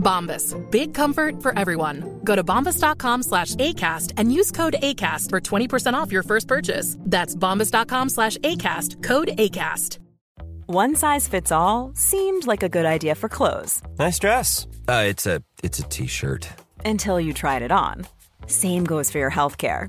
Bombas. Big comfort for everyone. Go to bombas.com slash ACAST and use code ACAST for 20% off your first purchase. That's bombas.com slash ACAST. Code ACAST. One size fits all seemed like a good idea for clothes. Nice dress. Uh, it's a it's a t-shirt. Until you tried it on. Same goes for your healthcare.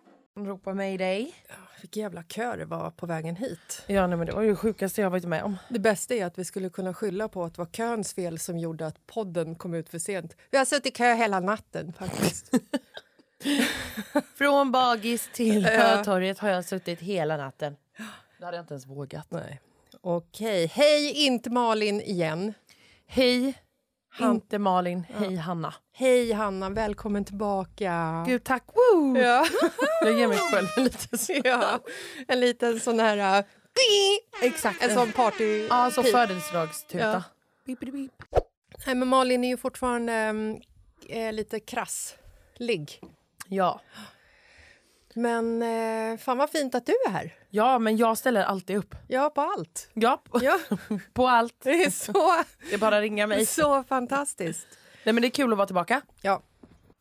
Ropa mig dig. Vilken jävla kö det var på vägen hit. Ja, nej, men det var ju det sjukaste jag varit med om. Det bästa är att vi skulle kunna skylla på att det var köns fel som gjorde att podden kom ut för sent. Vi har suttit i kö hela natten faktiskt. Från bagis till Ja. Hötorget har jag suttit hela natten. Det hade jag inte ens vågat. Nej. Okej, hej inte Malin igen. Hej, Han- inte Malin. Hej, Hanna. Hej Hanna, välkommen tillbaka. Gud, tack. Woo! Ja. Jag ger mig själv en liten så. ja, en liten sån här... Uh, Exakt. en sån party... Ja, så pip. födelsedagstuta. Ja. Nej, men Malin är ju fortfarande um, lite krasslig. Ja. Men eh, fan vad fint att du är här. ja, men jag ställer alltid upp. Ja, på allt. Ja, på, Ja, på allt. det är så, Det är bara att ringa mig. så fantastiskt. Nej, men det är kul att vara tillbaka. Ja.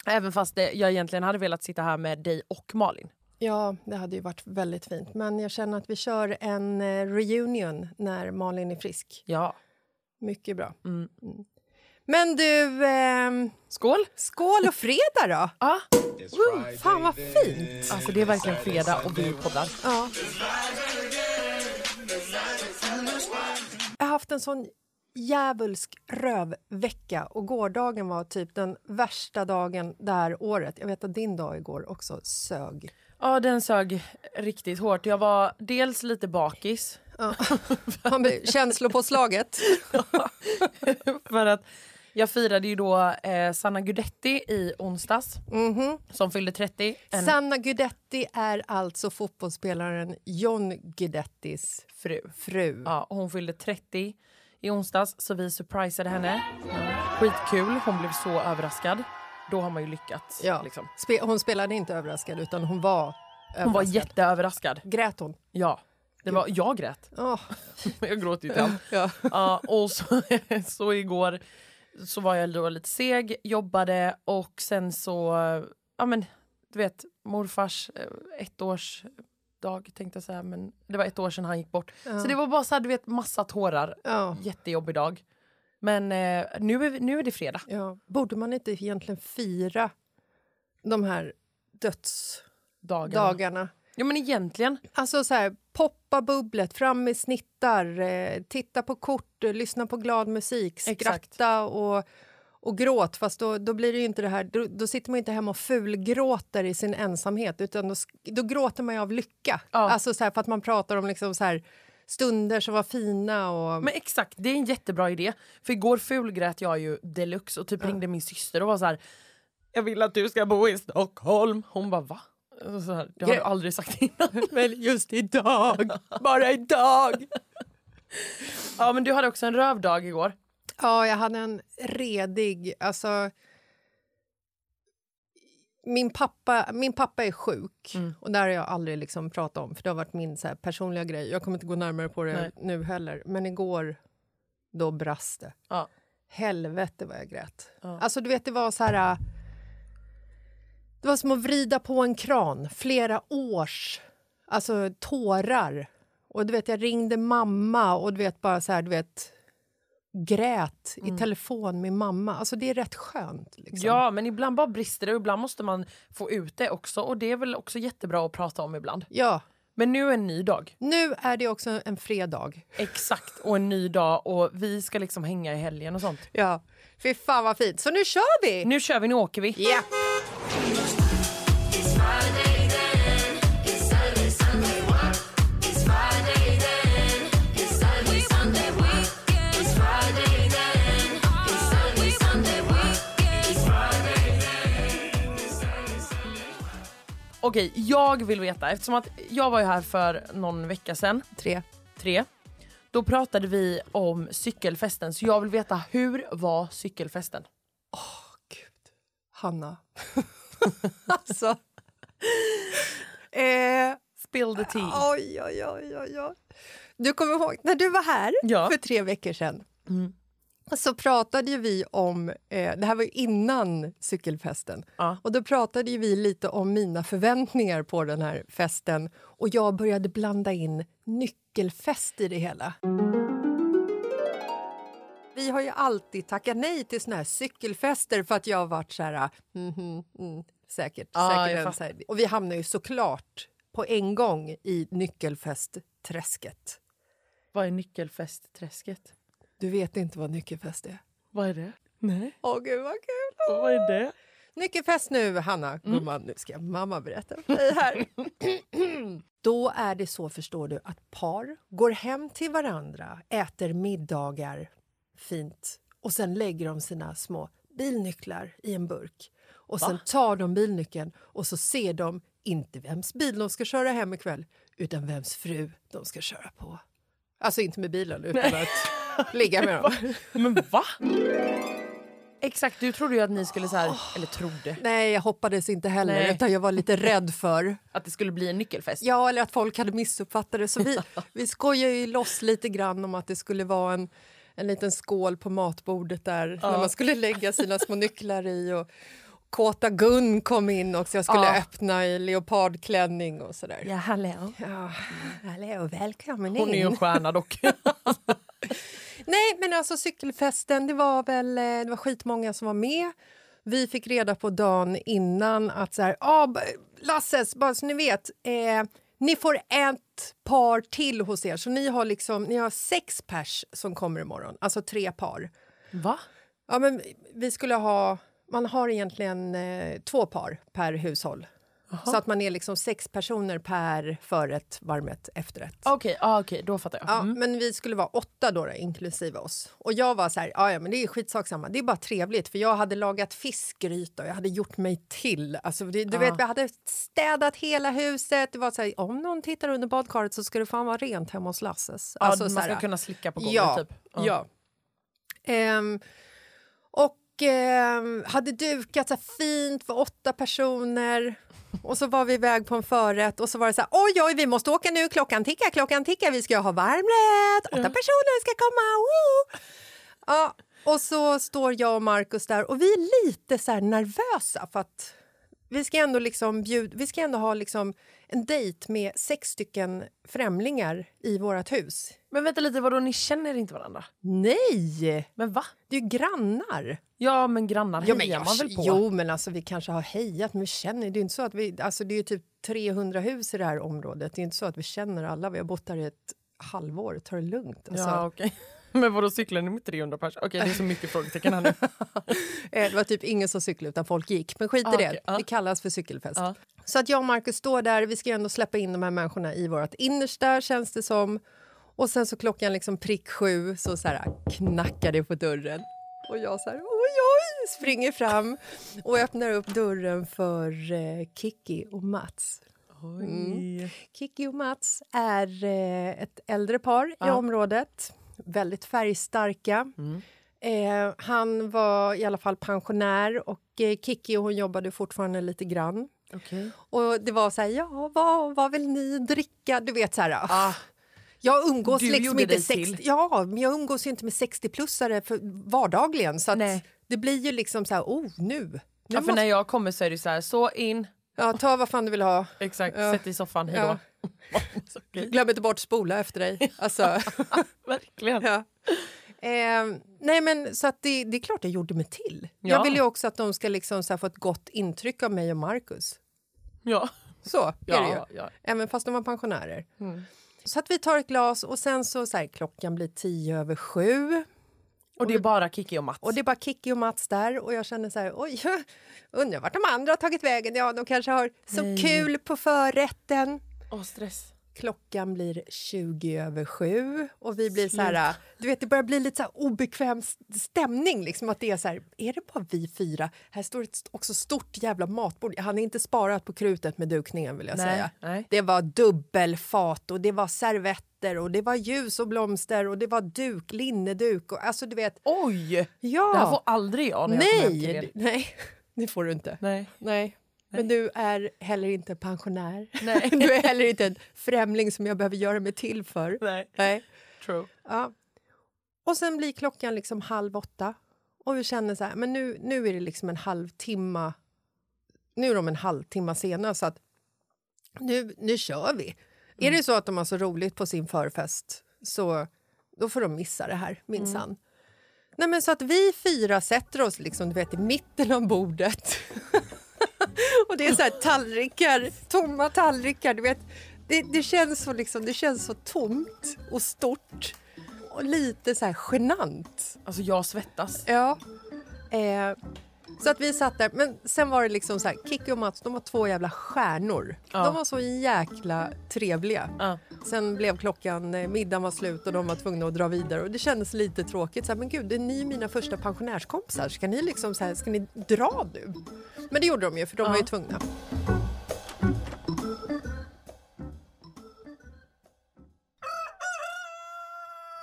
Även fast det, jag egentligen hade velat sitta här med dig och Malin. Ja, det hade ju varit väldigt fint. Men jag känner att vi kör en eh, reunion när Malin är frisk. Ja. Mycket bra. Mm. Men du, ehm, Skål! skål och fredag då! Ja. Woo, fan vad fint! Alltså det är verkligen fredag och vi poddar. Ja. Jag har haft en sån djävulsk rövvecka och gårdagen var typ den värsta dagen det här året. Jag vet att din dag igår också sög. Ja, den sög riktigt hårt. Jag var dels lite bakis. Ja. Känslopåslaget. för att Jag firade ju då eh, Sanna Gudetti i onsdags, som fyllde 30. En Sanna Guidetti är alltså fotbollsspelaren John Guidettis fru. fru. Ja, hon fyllde 30 i onsdags, så vi surprisade henne. Skitkul, hon blev så överraskad. Då har man ju lyckats. Ja. Liksom. Spe- hon spelade inte överraskad, utan hon var Hon var överraskad. jätteöverraskad. Grät hon? Ja. Det var, jag grät. Åh, Jag gråter ju till ja. Ja, och så, så igår så var jag då lite seg, jobbade och sen så, ja men du vet morfars eh, ettårsdag tänkte jag säga men det var ett år sedan han gick bort. Så det var bara så här, du vet massa tårar, Ja. jättejobbig dag. Men eh, nu, är, nu är det fredag. Ja. Borde man inte egentligen fira de här dödsdagarna? Dagarna. Ja men egentligen. Alltså så här, poppa bubblet, fram med snittar, eh, titta på kort, eh, lyssna på glad musik, Exakt. skratta och, och gråt. Fast då, då blir det inte det här, då, då sitter man inte hemma och fulgråter i sin ensamhet utan då, då gråter man ju av lycka. Ja. Alltså så här, för att man pratar om liksom så här, stunder som var fina och... Men exakt, det är en jättebra idé. För igår fulgrät jag ju deluxe och typ ringde min syster och var så här. Jag vill att du ska bo i Stockholm. Hon bara va? Så här, det har du aldrig sagt innan. Men just idag, bara idag! Ja men du hade också en rövdag igår. Ja, jag hade en redig... Alltså, min, pappa, min pappa är sjuk, och det har jag aldrig liksom pratat om. För Det har varit min så här, personliga grej. Jag kommer inte gå närmare på det Nej. nu heller. Men igår, då brast det. Ja. Helvete vad jag grät. Ja. Alltså, du vet, det var så här... Det var som att vrida på en kran. Flera års alltså, tårar. Och du vet, jag ringde mamma och du vet bara så här, du vet grät i telefon med mamma. Alltså det är rätt skönt. Liksom. Ja men ibland bara brister det och ibland måste man få ut det också och det är väl också jättebra att prata om ibland. ja. Men nu är en ny dag. Nu är det också en fredag. Exakt och en ny dag och vi ska liksom hänga i helgen och sånt. Ja. Fy fan vad fint. Så nu kör vi! Nu kör vi, nu åker vi. Ja. Okej, jag vill veta eftersom att jag var ju här för någon vecka sedan, Tre. tre. Då pratade vi om cykelfesten så jag vill veta hur var cykelfesten? Gud. Hanna. alltså. eh, Spill the tea. oj, oj, oj, oj, oj. Du kommer ihåg när du var här Ja. för tre veckor sedan? Så pratade vi om, eh, det här var innan cykelfesten, Ja. och då pratade vi lite om mina förväntningar på den här festen och jag började blanda in nyckelfest i det hela. Vi har ju alltid tackat nej till såna här cykelfester för att jag har varit så här... mm, säkert. Ja, säkert så här. Och vi hamnar ju såklart på en gång i nyckelfestträsket. Vad är nyckelfestträsket? Du vet inte vad nyckelfest är? Vad är det? Nej. Åh, gud vad kul! Vad är det? Nyckelfest nu, Hanna. Gumman, nu ska mamma berätta för dig här. Då är det så, förstår du, att par går hem till varandra, äter middagar fint och sen lägger de sina små bilnycklar i en burk. Och sen tar de bilnyckeln och så ser de inte vems bil de ska köra hem ikväll utan vems fru de ska köra på. Alltså inte med bilen, utan att ligga med dem. Men va? Exakt, du trodde ju att ni skulle så här, eller trodde, Nej, jag hoppades inte heller, Nej. utan jag var lite rädd för att det skulle bli en nyckelfest. Ja, eller att folk hade missuppfattat det. Så vi, vi skojar ju loss lite grann om att det skulle vara en, en liten skål på matbordet där när man skulle lägga sina små nycklar i. Och Kåta Gun kom in också. Jag skulle Ja. öppna i leopardklänning och sådär. Ja, hallå. Ja, hallå, välkommen Hon är ju en in. stjärna dock. Nej, men alltså cykelfesten, det var väl eh, det var skitmånga som var med. Vi fick reda på dagen innan att så här, ah, Lasses, bara så ni vet, eh, ni får ett par till hos er. Så ni har liksom, ni har sex pers som kommer imorgon, alltså tre par. Va? Ja, men vi skulle ha, man har egentligen eh, två par per hushåll. Så att man är liksom sex personer per förrätt, varmrätt, efterrätt. Okej, ah, okej, då fattar jag. Ja, Mm. Men vi skulle vara åtta då, då inklusive oss. Och jag var så här, "Ja, men det är skitsak samma. Det är bara trevligt för jag hade lagat fiskgryta och jag hade gjort mig till. Alltså, det, du vet, vi hade städat hela huset. Det var så här, om någon tittar under badkaret så ska det fan vara rent hemma hos Lasses. Ja, Alltså, man ska här, kunna slicka på golvet ja, typ. Ja. Ehm, och ehm, hade dukat så här fint för åtta personer. Och så var vi iväg på en förrätt och så var det så här, oj oj vi måste åka nu, klockan tickar, klockan tickar, vi ska ha varmrätt, åtta personer ska komma, woo! Ja, och så står jag och Markus där och vi är lite så här nervösa för att vi ska ändå, liksom bjud, vi ska ändå ha liksom en dejt med sex stycken främlingar i vårt hus. Men vänta lite, vadå ni känner inte varandra? Nej! Men va? Det är ju grannar. Ja men grannar Ja, men hejar jag, man väl på? Jo, men alltså, vi kanske har hejat, men vi känner det är inte så att vi... Alltså, det är ju typ 300 hus i det här området. Det är inte så att vi känner alla. Vi har bott här i ett halvår. Ta det lugnt. Alltså, Ja okej. Men vadå cyklar ni med 300 personer? Okej det är så mycket frågetecken här nu. eh, Det var typ ingen som cyklade utan folk gick. Men skit i Ah, det. okej, ja. Det kallas för cykelfest. Ja. Så att jag och Markus står där. Vi ska ändå släppa in de här människorna i vårt innersta, känns det som. Och sen så klockan liksom prick sju så, så här, knackar det på dörren. Och jag så här, oj, oj, springer fram och öppnar upp dörren för eh, Kiki och Mats. Mm. Kiki och Mats är eh, ett äldre par i Ja. området. Väldigt färgstarka. Eh, han var i alla fall pensionär och eh, Kiki hon jobbade fortfarande lite grann. Okej. Och det var så här, ja, vad, vad vill ni dricka? Du vet så här, Ah, jag umgås Du liksom inte dig 60, till. ja, men jag umgås ju inte med 60-plussare för vardagligen så att det blir ju liksom så här, oh, nu. nu ja, för måste, när jag kommer så är det så här, så in, ja, ta vad fan du vill ha. exakt, Ja. sätt dig i soffan, hejdå. Ja. Glöm inte bort spola efter dig. Alltså, Verkligen. ja. Eh, nej men så att det, det är klart jag gjorde mig till. Ja. Jag vill ju också att de ska liksom så få ett gott intryck av mig och Marcus. Ja. Så är det ju. Ja, ja. Även fast de var pensionärer. Mm. Så att vi tar ett glas och sen så, så här, klockan blir tio över sju. Och det är bara Kiki och Mats. Och det är bara Kiki och Mats där och jag känner så här, oj, undrar vart de andra har tagit vägen. Ja, de kanske har så Nej. kul på förrätten. Åh, stress. Klockan blir 20 över sju och vi blir så här, du vet det börjar bli lite så här obekväm stämning liksom att det är så här, är det bara vi fyra? Här står ett också stort jävla matbord. Han är inte sparat på krutet med dukningen vill jag Nej, säga. nej. Det var dubbelfat och det var servetter och det var ljus och blomster och det var duk, linneduk och alltså du vet. Oj! Ja. Det här får aldrig jag när jag kommer hem till nej, er. nej, det får du inte. Nej. Nej. Men du är heller inte pensionär. Nej. Du är heller inte en främling som jag behöver göra mig till för. Nej. Nej. True. Ja. Och sen blir klockan liksom halv åtta och vi känner så här, men nu, nu är det liksom en halvtimme. Nu är de en halvtimme sena så att nu, nu kör vi. Är det så att de har så roligt på sin förfest så då får de missa det här minsann. Nej, men så att vi fyra sätter oss liksom, du vet, i mitten av bordet. och det är så här tallrikar, tomma tallrikar. Du vet, det, det, känns så liksom, det känns så tomt och stort och lite så här genant. Alltså jag svettas. Ja. Eh, så att vi satt där. Men sen var det liksom så här, Kikki och Mats de var två jävla stjärnor. Ja. De var så jäkla trevliga. Ja. Sen blev klockan, eh, middagen var slut och de var tvungna att dra vidare. Och det kändes lite tråkigt. Så här, men gud, det är ni mina första pensionärskompisar. Ska ni liksom så här, ska ni dra nu? Men det gjorde de ju, för de var ju tvungna.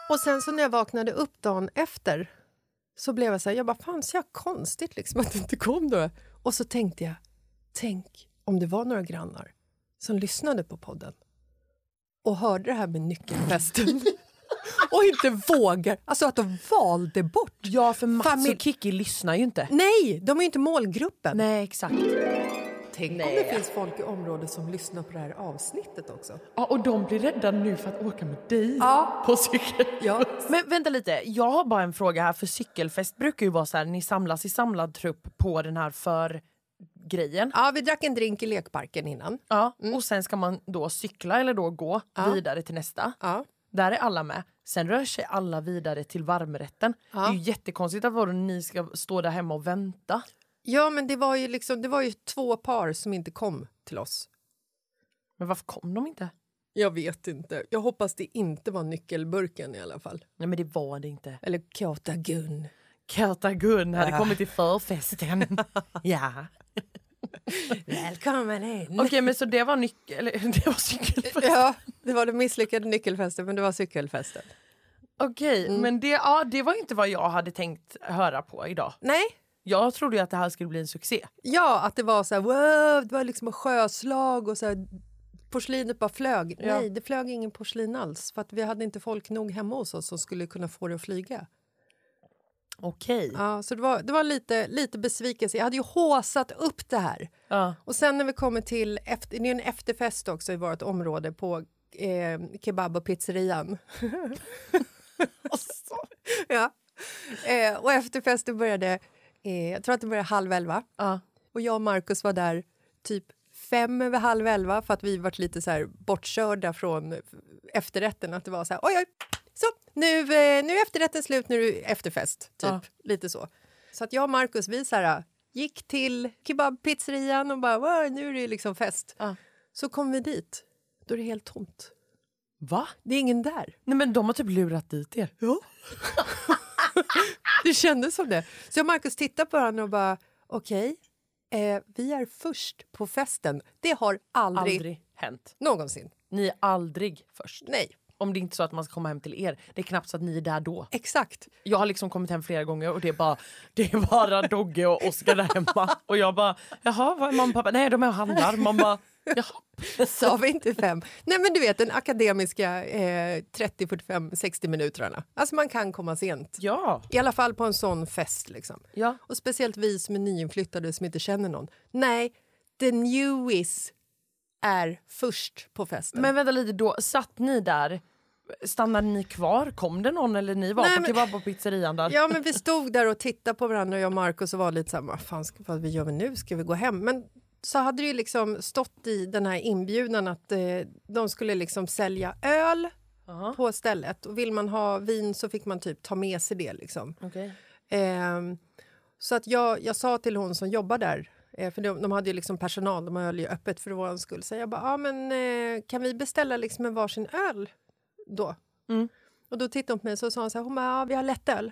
Och sen så när jag vaknade upp dagen efter så blev jag så här, jag bara, fan så jag konstigt liksom att det inte kom några. Och så tänkte jag, tänk om det var några grannar som lyssnade på podden och hörde det här med nyckelfesten och inte vågar, alltså att de valde bort. Ja, för Mats Familj- och Kiki lyssnar ju inte. Nej, de är ju inte målgruppen. Nej, exakt. Tänk om det finns folk i området som lyssnar på det här avsnittet också. Ja, och de blir rädda nu för att åka med dig Ja. på cykel. Ja. Men vänta lite, jag har bara en fråga här. För cykelfest brukar ju vara så här, ni samlas i samlad trupp på den här för-grejen. Ja, vi drack en drink i lekparken innan. Ja, och sen ska man då cykla eller då gå vidare till nästa. Ja. Där är alla med. Sen rör sig alla vidare till varmrätten. Det är ju jättekonstigt att ni ska stå där hemma och vänta. Ja, men det var, ju liksom, det var ju två par som inte kom till oss. Men varför kom de inte? Jag vet inte. Jag hoppas det inte var nyckelburken i alla fall. Nej men det var det inte. Eller Kata Gun. Kata Gun hade kommit till förfesten. ja. Välkommen in! Okej men så det var nyckel... Eller det var cykelfesten. Ja, det var den misslyckade nyckelfesten, men det var cykelfesten. Okej, men det, ja, det var inte vad jag hade tänkt höra på idag. Nej, Jag trodde ju att det här skulle bli en succé. ja, att det var så här, wow, det var liksom en sjöslag och så här, porslinet bara flög. Ja. Nej, det flög ingen porslin alls för att vi hade inte folk nog hemma hos oss som skulle kunna få det att flyga. Okej. Ja, så det var, det var lite, lite besvikelse. Jag hade ju håsat upp det här. Ja. Och sen när vi kommer till, efter, det är en efterfest också i vårt område på eh, kebab och pizzerian. ja. eh, och efterfesten började, eh, jag tror att det började halv elva. Ja. Och jag och Markus var där typ fem över halv elva för att vi varit lite så här bortkörda från efterrätten. Att det var så här, oj, oj, så nu, eh, nu är efterrätten slut, nu är det efterfest. Typ, Ja. lite så. Så att jag och Markus, vi så här, gick till kebabpizzerian och bara, "Wow, nu är det liksom fest. Ja. Så kom vi dit, då är det helt tomt. Va? Det är ingen där. Nej men de har typ lurat dit er. Ja. det kändes som det. Så jag och Markus tittade på varandra och bara, okej, eh, vi är först på festen. Det har aldrig, Aldrig hänt. någonsin. Ni är aldrig först. Nej, Om det inte är så att man ska komma hem till er. Det är knappt så att ni är där då. exakt. Jag har liksom kommit hem flera gånger och det är bara, det är bara Dogge och Oskar där hemma. Och jag bara, jaha, vad är mamma och pappa? Nej, de är och handlar. Man bara, jaha. Sa vi inte fem? Nej, men du vet den akademiska eh, 30, 45, 60 minuterna. Alltså man kan komma sent. Ja. I alla fall på en sån fest. Liksom. Ja. Och speciellt vi som är nyinflyttade som inte känner någon. Nej, the newies är först på festen. Men vänta lite, då satt ni där? Stannade ni kvar? Kom det någon eller ni var Nej, på men- kebab på pizzerian där? Ja, men vi stod där och tittade på varandra, jag och Markus och var lite så här, vad fan ska, vad vi gör vi nu? Ska vi gå hem? Men så hade det liksom stått i den här inbjudan att eh, de skulle liksom sälja öl Aha. på stället. Och vill man ha vin så fick man typ ta med sig det. Liksom. Okej. Ehm, så att jag, jag sa till hon som jobbar där, eh, för de, de hade ju liksom personal, de höll ju öppet för vår skull. Så jag bara, ah, men, eh, kan vi beställa liksom en varsin öl då? Mm. Och då tittade hon på mig och sa hon så här, hon bara, ja, vi har lättöl.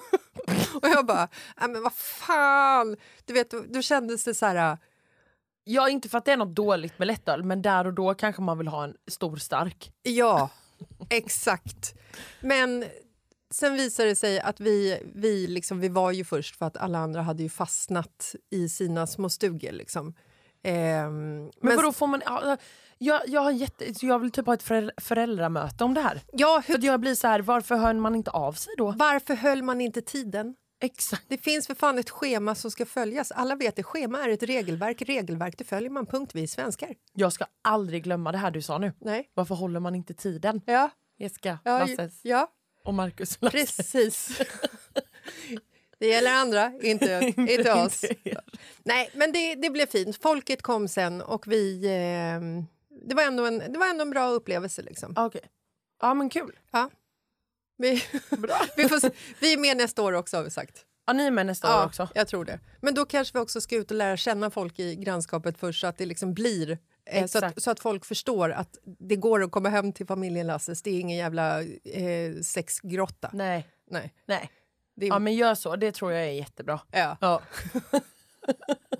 och jag bara, ah, men vad fan! Du vet, då, då kändes det så här, Ja, inte för att det är något dåligt med lättöl, men där och då kanske man vill ha en stor stark. ja, exakt. Men sen visade det sig att vi, vi, liksom, vi var ju först för att alla andra hade ju fastnat i sina små stugor. Liksom. Ehm, Men, men vadå får man... ja, Jag, jag, har jätte, så jag vill typ ha ett föräldra, föräldramöte om det här. ja, hur, att jag blir så här, varför hör man inte av sig då? varför höll man inte tiden? Exakt. Det finns för fan ett schema som ska följas. Alla vet att schema är ett regelverk. Regelverk det följer man punktvis svenskar. Jag ska aldrig glömma det här du sa nu. Nej. Varför håller man inte tiden? Ja, Jessica, ja, Lasses ja och Marcus Lasses. precis. Det gäller andra, inte, inte oss. Nej, men det, det blev fint. Folket kom sen och vi... Eh, det, var ändå en, det var ändå en bra upplevelse. Liksom. Okej. Ja men kul. Ja. Vi, vi, får, vi är med nästa år också har vi sagt. Ja, ni är med nästa år också. jag tror det. Men då kanske vi också ska ut och lära känna folk i grannskapet först så att det liksom blir eh, så, att, så att folk förstår att det går att komma hem till familjen Lasses. Det är ingen jävla eh, sexgrotta. Nej. Nej. Nej. Är, Ja men gör så, det tror jag är jättebra. ja. Ja.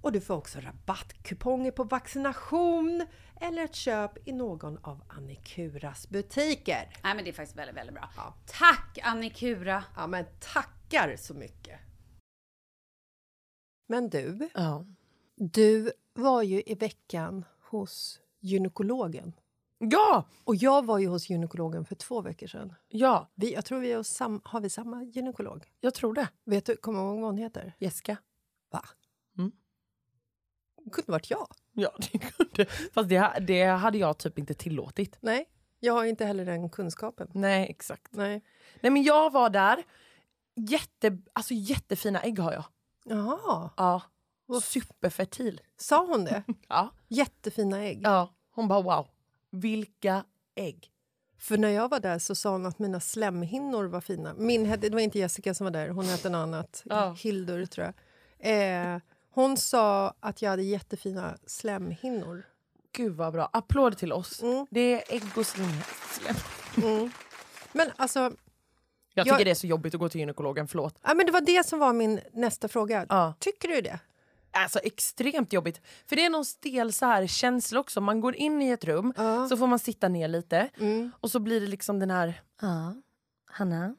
och du får också rabattkuponger på vaccination eller ett köp i någon av Annikuras butiker. Nej men det är faktiskt väldigt, väldigt bra. Ja. Tack Annikura! Ja, men tackar så mycket! Men du, Ja. du var ju i veckan hos gynekologen. Ja! Och jag var ju hos gynekologen för två veckor sedan. Ja, Vi, jag tror vi har, sam, har vi samma gynekolog. jag tror det. Vet du, kommer du ihåg vad hon heter? Jessica. Va? Det kunde varit jag. Ja, det kunde. Fast det, det hade jag typ inte tillåtit. Nej, jag har inte heller den kunskapen. Nej, exakt. Nej. Nej, men jag var där. Jätte, alltså jättefina ägg har jag. Jaha, Ja. Superfertil. sa hon det? Ja. Jättefina ägg. ja. Hon bara wow. Vilka ägg. För när jag var där så sa hon att mina slemhinnor var fina. Min det var inte Jessica som var där, hon hette något annat. Ja. Hildur tror jag. Eh, hon sa att jag hade jättefina slemhinnor. Gud vad bra. Applåd till oss. Mm. Det är ägg och slem. Mm. Men alltså, Jag Jag- tycker det är så jobbigt att gå till gynekologen, förlåt. ja, men det var det som var min nästa fråga. Ja. Tycker du det? Alltså extremt jobbigt. För det är någon stel så här känsla också. Man går in i ett rum, Ja. så får man sitta ner lite Mm. och så blir det liksom den här... Ja, Hanna,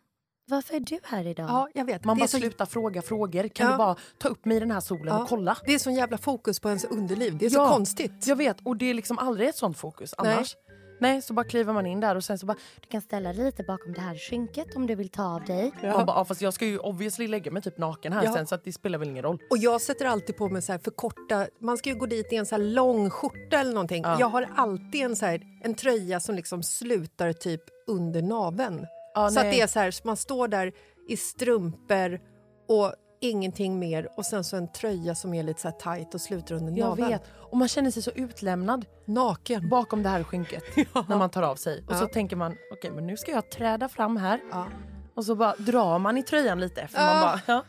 varför är du här idag? Ja, jag vet. Man det, bara så, slutar fråga frågor. Kan Ja. du bara ta upp mig i den här solen Ja. och kolla? det är sån jävla fokus på ens underliv. Det är så Ja, konstigt. Jag vet, och det är liksom aldrig ett sånt fokus annars. Nej, så bara kliver man in där och sen så bara... Du kan ställa dig lite bakom det här skynket om du vill ta av dig. Man bara, ja, fast jag ska ju obviously lägga mig typ naken här Ja. sen så att det spelar väl ingen roll. Och jag sätter alltid på mig så här för korta, man ska ju gå dit i en så här lång skjorta eller någonting. Ja. Jag har alltid en, så här, en tröja som liksom slutar typ under naveln. Ja, så det är så här, så man står där i strumpor och ingenting mer och sen så en tröja som är lite så här tight och slutar under Jag naveln. vet. Och man känner sig så utlämnad Naken. bakom det här skynket när man tar av sig. Och så Ja. tänker man, okej men nu ska jag träda fram här. Ja. Och så bara drar man i tröjan lite. För man bara, ja.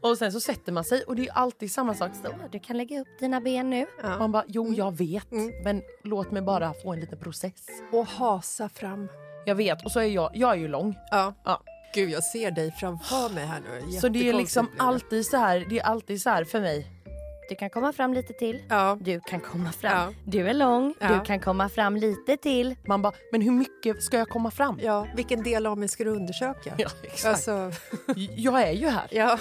Och sen så sätter man sig och det är alltid samma sak. Så Du kan lägga upp dina ben nu. Man bara, jo jag vet. Men låt mig bara få en liten process. Och hasa fram. Jag vet. Och så är jag, jag är ju lång. Ja. Ja. Gud, jag ser dig framför mig här nu. Så det är liksom alltid så här, det är alltid så här för mig. Du kan komma fram lite till. Ja. Du kan komma fram. Ja. Du är lång. Ja. Du kan komma fram lite till. Man bara, men hur mycket ska jag komma fram? Ja, vilken del av mig ska du undersöka? Ja, exakt. Alltså, Jag är ju här. ja.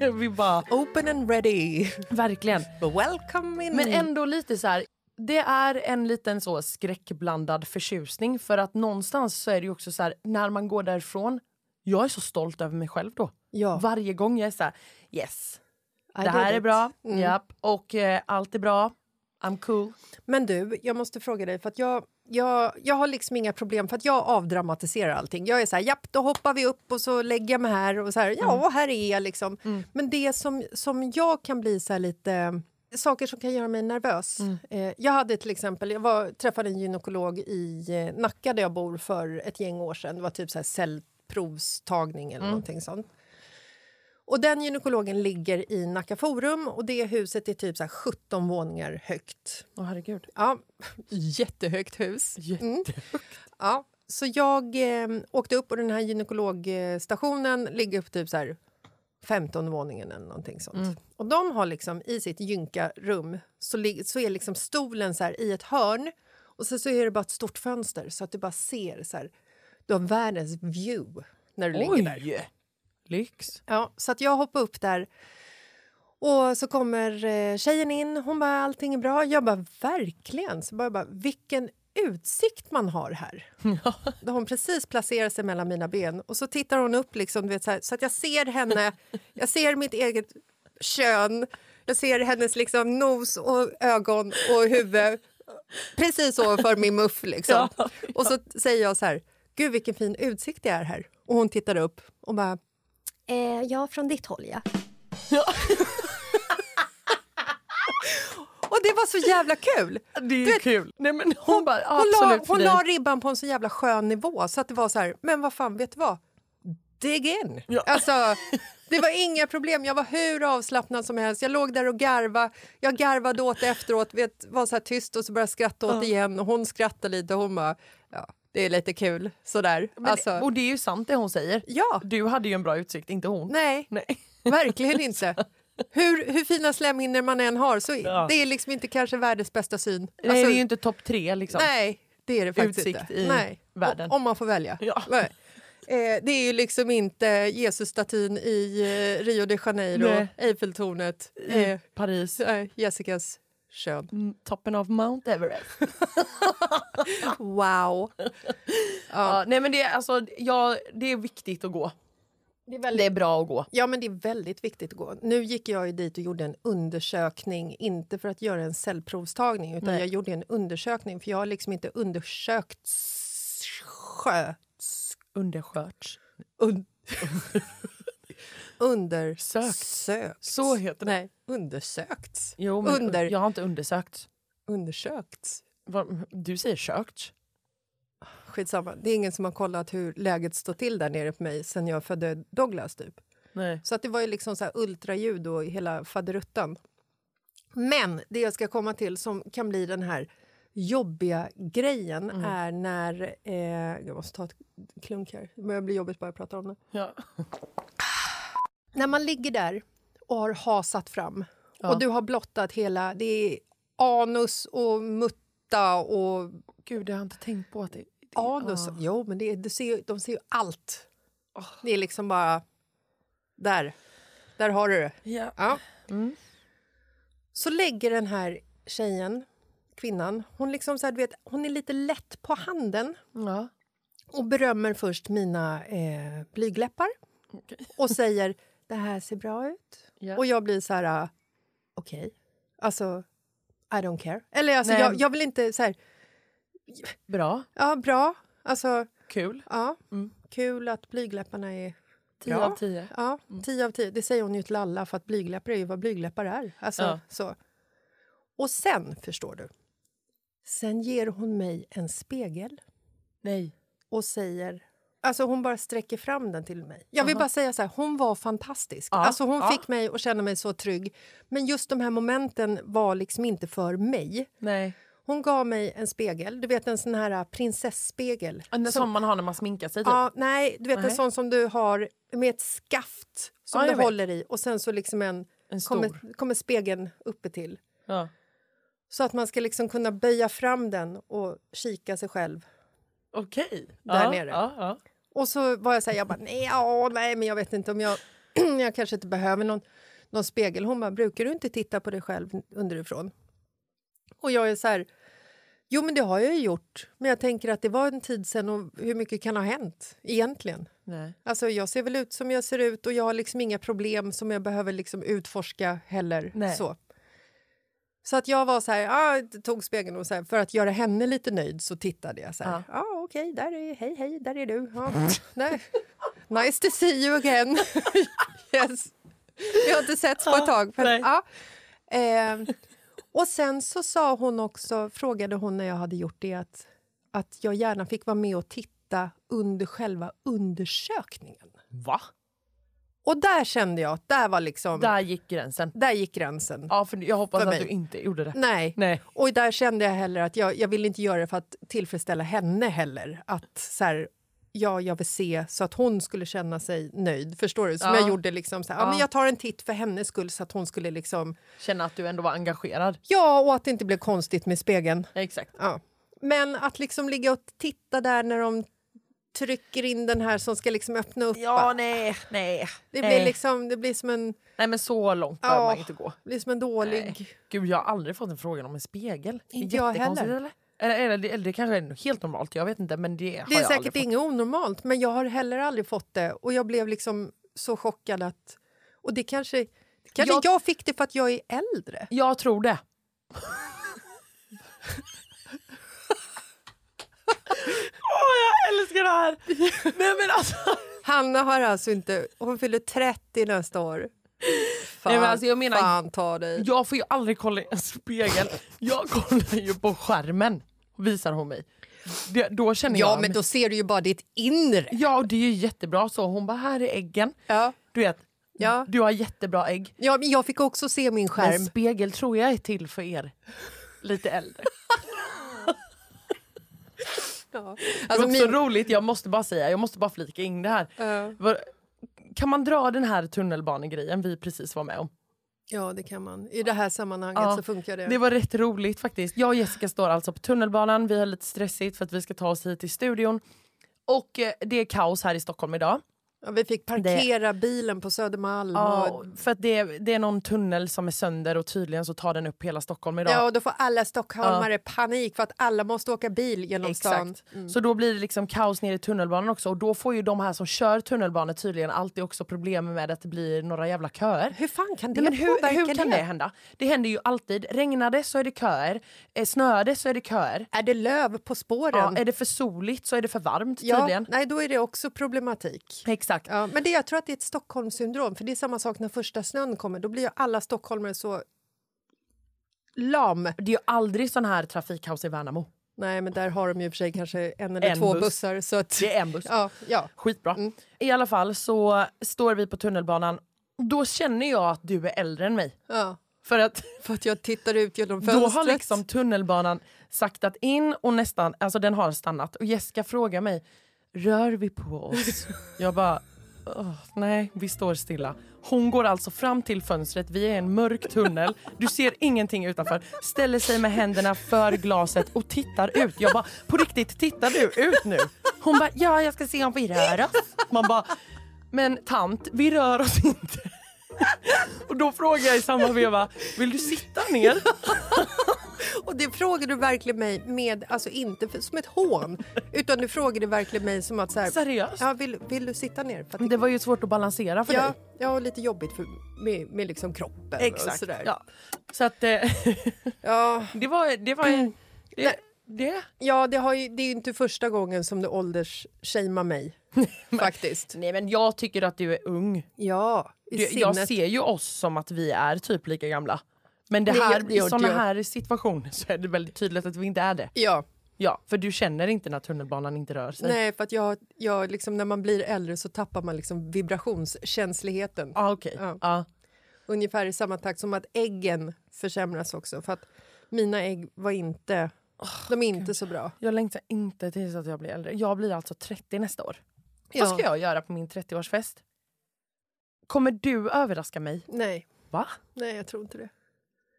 Vi bara, Open and ready. verkligen. Welcome in. Men ändå lite så här. Det är en liten så skräckblandad förtjusning för att någonstans så är det också så här när man går därifrån. Jag är så stolt över mig själv då. Ja. Varje gång jag är så här yes. I Det här did är it. bra. Mm. Japp. Och eh, allt är bra. I'm cool. Men du, jag måste fråga dig, för att jag, jag, jag har liksom inga problem för att jag avdramatiserar allting. Jag är så här, japp, då hoppar vi upp och så lägger jag mig här och så här, ja, här är jag liksom. Men det som, som jag kan bli så lite saker som kan göra mig nervös. Eh, jag hade till exempel, jag var, träffade en gynekolog i eh, Nacka där jag bor för ett gäng år sedan. Det var typ så här cellprovstagning eller någonting sånt. Och den gynekologen ligger i Nacka Forum och det huset är typ så här 17 våningar högt. Åh herregud. Ja, jättehögt hus. Jättehögt. Ja, så jag eh, åkte upp och den här gynekologstationen ligger på typ så 15 våningen eller någonting sånt. Och de har liksom i sitt gynkarum så, så är liksom stolen så här i ett hörn och så, så är det bara ett stort fönster så att du bara ser så här, du har världens view när du ligger där. Oj! Lyx. Ja, så att jag hoppar upp där. Och så kommer eh, tjejen in. Hon bara, allting är bra. Jag bara, verkligen. Så bara, bara, vilken utsikt man har här. Då hon precis placerar sig mellan mina ben. Och så tittar hon upp liksom, du vet, så, här, så att jag ser henne. Jag ser mitt eget kön. Jag ser hennes liksom, nos och ögon och huvud. Precis ovanför min muff. Liksom. Och så säger jag så här, gud vilken fin utsikt det är här. Och hon tittar upp och bara, Eh, ja, från ditt håll ja. Och det var så jävla kul! Det är vet, kul. Nej, men hon, bara, hon la, hon la ribban på en så jävla skön nivå så att det var så här, men vad fan, vet du vad? Dig in! Ja. Alltså, det var inga problem, jag var hur avslappnad som helst. Jag låg där och garvade, jag garvade åt efteråt, vet, var så här tyst och så började jag skratta åt det igen och hon skrattade lite och hon bara, ja, det är lite kul, sådär. Men, Alltså, Och det är ju sant det hon säger. ja, Du hade ju en bra utsikt, inte hon. nej, Nej. verkligen inte. Hur, hur fina slemhinnor man än har så Ja. det är liksom inte kanske världens bästa syn. Nej, Alltså, det är ju inte topp tre liksom. Nej, det är det faktiskt Utsikt inte. i Nej. världen. O- Om man får välja. Ja. Nej. Eh, det är ju liksom inte Jesusstatyn i eh, Rio de Janeiro, Nej. Eiffeltornet, I eh, Paris. eh, Jessicas kön. Mm, Toppen av Mount Everest. Wow! Ja, nej men det, alltså, ja, det är viktigt att gå. Det är, Det väldigt, är bra att gå. ja, men det är väldigt viktigt att gå. Nu gick jag ju dit och gjorde en undersökning, inte för att göra en cellprovstagning, utan Nej. jag gjorde en undersökning för jag har liksom inte undersökt sköts Underskörts. Un Sökt. undersökt. Så heter det. Nej, undersökts. Jo, men Under- jag har inte undersökt. Undersökts. Du säger sökt. Skitsamma. Det är ingen som har kollat hur läget står till där nere på mig sen jag födde Douglas. Typ. Nej. Så att det var ju liksom så här ultraljud och hela faderuttan. Men det jag ska komma till som kan bli den här jobbiga grejen Mm. är när... Eh, jag måste ta ett klunk här. Det börjar bli jobbigt bara jag pratar om det. Ja. När man ligger där och har hasat fram Ja. och du har blottat hela... Det är anus och mutta och Gud, jag har inte tänkt på att det... anus. ja. Jo, men det, det ser, de ser ju allt. Det är liksom bara... Där. Där har du det. Ja. Ja. Mm. Så lägger den här tjejen kvinnan. Hon, liksom så här, du vet, hon är lite lätt på handen Ja. och berömmer först mina eh, blygläppar och säger det här ser bra ut. Ja. Och jag blir så här, okej. Alltså, I don't care. Eller alltså, jag, jag vill inte så här, Bra. ja bra. Alltså, Kul. ja. Mm. Kul att blygläpparna är 10 bra. av 10. Ja, 10 av 10. Det säger hon ju till alla, för att blygläppar är ju vad blygläppar är. Alltså, Ja. så. Och sen, förstår du, sen ger hon mig en spegel Nej. och säger... Alltså hon bara sträcker fram den till mig. Jag vill Aha. bara säga så här, hon var fantastisk. Ja, Alltså hon ja. fick mig att känna mig så trygg. Men just de här momenten var liksom inte för mig. Nej. Hon gav mig en spegel, du vet en sån här prinsessspegel. En sån man har när man sminkar sig typ. Ja, nej, du vet en Nej. sån som du har med ett skaft som Ja, du vet. håller i och sen så liksom en, En kommer, kommer spegeln uppe till. Ja. Så att man ska liksom kunna böja fram den och kika sig själv. Okej. Där ja, nere. Och så var jag så här, jag bara, nej, ja, nej, men jag vet inte om jag, jag kanske inte behöver någon, någon spegel. Hon bara, brukar du inte titta på dig själv underifrån? Och jag är så här, jo men det har jag ju gjort. Men jag tänker att det var en tid sen och hur mycket kan ha hänt egentligen? Nej. Alltså jag ser väl ut som jag ser ut och jag har liksom inga problem som jag behöver liksom utforska heller. Nej. Så. Så att jag var så här, ah, tog spegeln och så här, för att göra henne lite nöjd så tittade jag så här. Ja, ah, okej, där är, hej, hej, där är du. Ja, nej. Nice to see you again. yes. Vi har inte setts på ett tag. Men, nej. ja. eh, och sen så sa hon också, frågade hon när jag hade gjort det att, att jag gärna fick vara med och titta under själva undersökningen. Va? Och där kände jag att där var liksom... Där gick gränsen. Där gick gränsen. Ja, för jag hoppas För att du inte gjorde det. Nej. Nej. Och där kände jag heller att jag, jag vill inte göra det för att tillfredsställa henne heller. Att så här, ja, jag vill se så att hon skulle känna sig nöjd. Förstår du? Som Ja. jag gjorde liksom så här, ja. Ja. men jag tar en titt för hennes skull så att hon skulle liksom... Känna att du ändå var engagerad. Ja, och att det inte blev konstigt med spegeln. Exakt. Ja. Men att liksom ligga och titta där när de trycker in den här som ska liksom öppna upp. Ja, nej, nej. Det nej. blir liksom, det blir som en, Nej, men så långt Ja. behöver man inte gå. det blir som en dålig... Nej. Gud, jag har aldrig fått en fråga om en spegel. Inte jag heller. Eller? Eller, eller, det- det kanske är helt normalt, jag vet inte. Men det, Det är säkert inget onormalt, men jag har heller aldrig fått det. Och jag blev liksom så chockad att... Och det kanske... Kanske Jag- jag, fick det för att jag är äldre. Jag tror det. Åh, jag älskar det här! Nej, men alltså, Hanna har alltså inte... Hon fyller 30 nästa år. Fan, Nej, men alltså, jag menar- fan ta dig. jag får ju aldrig kolla i en spegel. Jag kollar ju på skärmen, visar hon mig. Det, då känner Ja, jag... men då ser du ju bara ditt inre. Ja, och det är ju jättebra så. Hon bara, här är äggen. Ja. Du vet, Ja. du har jättebra ägg. Ja, men jag fick också se min Men skärm. spegel tror jag är till för er lite äldre. Ja. det var Alltså, min, roligt, jag måste bara säga, jag måste bara flika in det här. Var- Kan man dra den här tunnelbanegrejen vi precis var med om? Ja, det kan man. I det här sammanhanget Ja, så funkar det. Det var rätt roligt faktiskt. Jag och Jessica står alltså på tunnelbanan, vi har lite stressigt för att vi ska ta oss hit till studion. Och eh, det är kaos här i Stockholm idag. Ja, vi fick parkera bilen på Södermalm. Ja, och, för att det, det är någon tunnel som är sönder och tydligen så tar den upp hela Stockholm idag. ja, och då får alla stockholmare panik för att alla måste åka bil genom stan. Exakt. Så då blir det liksom kaos nere i tunnelbanan också och då får ju de här som kör tunnelbanan tydligen alltid också problem med att det blir några jävla köer. Hur fan kan det Nej, men hur, hur kan det hända? Det händer ju alltid. Regnar det så är det köer, eh, snöar det så är det köer. Är det löv på spåren? Ja, är det för soligt så är det för varmt Ja, tydligen. nej, då är det också problematik. Exakt. Ja, men det, jag tror att det är ett Stockholmssyndrom. För det är samma sak när första snön kommer. Då blir ju alla stockholmare så lam. Det är ju aldrig sån här trafikkaos i Värnamo. Nej, men där har de ju för sig kanske en eller En två buss. bussar. Så att, Det är en buss. ja, ja. Skitbra. Mm. I alla fall så står vi på tunnelbanan. Då känner jag att du är äldre än mig. ja. För att För att jag tittar ut genom då fönstret. har liksom tunnelbanan saktat in och nästan, alltså den har stannat. Och Jessica frågar mig, rör vi på oss? jag bara, oh, nej vi står stilla. Hon går alltså fram till fönstret, vi är i en mörk tunnel, du ser ingenting utanför, ställer sig med händerna för glaset och tittar ut. Jag bara, på riktigt, tittar du ut nu? Hon bara, ja jag ska se om vi rör oss. Man bara, men tant, vi rör oss inte. Och då frågar jag i samma veva, vill du sitta ner? Och det frågade du verkligen mig med, alltså inte för, som ett hån, utan du frågade verkligen mig som att så här, Seriöst? Ja, vill, vill du sitta ner? För att Det var ju svårt att balansera för ja, dig. ja, och lite jobbigt för, med, med liksom kroppen och Exakt. sådär. Ja. Så att eh, Ja. det var... Det, var det, Nej. det. Ja, det, har ju, det är ju inte första gången som du åldersshamear mig. Faktiskt. Nej men jag tycker att du är ung. Ja, i Du, sinnet. jag ser ju oss som att vi är typ lika gamla. Men det Det här, gör i jag. här situationer så är det väldigt tydligt att vi inte är det. Ja, Ja, för du känner inte när tunnelbanan inte rör sig. nej, för att jag, jag liksom, när man blir äldre så tappar man liksom vibrationskänsligheten. Ah, okej. Ja. Ja. Ungefär i samma takt som att äggen försämras också. För att mina ägg var inte, de är inte så bra. Jag längtar inte tills att jag blir äldre. Jag blir alltså 30 nästa år. Ja. Vad ska jag göra på min 30-årsfest? Kommer du överraska mig? Nej, Va? nej, jag tror inte det.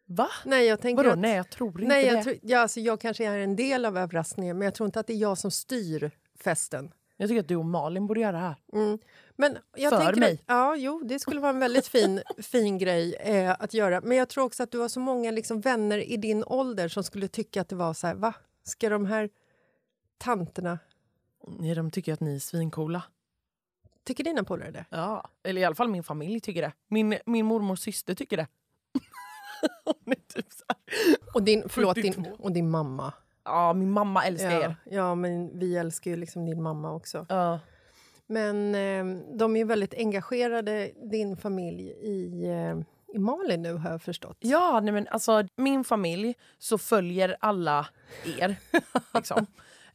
Va? Nej, jag tänker Vadå att, nej jag tror inte nej, det. jag, tror, ja, alltså, jag kanske är en del av överraskningen men jag tror inte att det är jag som styr festen. Jag tycker att du och Malin borde göra det här. Mm. Men jag För tänker mig. Att, ja, jo, det skulle vara en väldigt fin, fin grej eh, att göra. Men jag tror också att du har så många liksom, vänner i din ålder som skulle tycka att det var så här, va? Ska de här tanterna... Nej, de tycker att ni är svincoola. Tycker dina polare det? Ja, eller i alla fall min familj tycker det. Min, min mormors syster tycker det. Hon är typ så här. Och din, förlåt, din, 42. och din mamma. Ja, min mamma älskar Ja, er. ja, men vi älskar ju liksom din mamma också. Ja. Men eh, de är väldigt engagerade, din familj, i, eh, i Mali nu har jag förstått. Ja, nej men alltså min familj så följer alla er. liksom.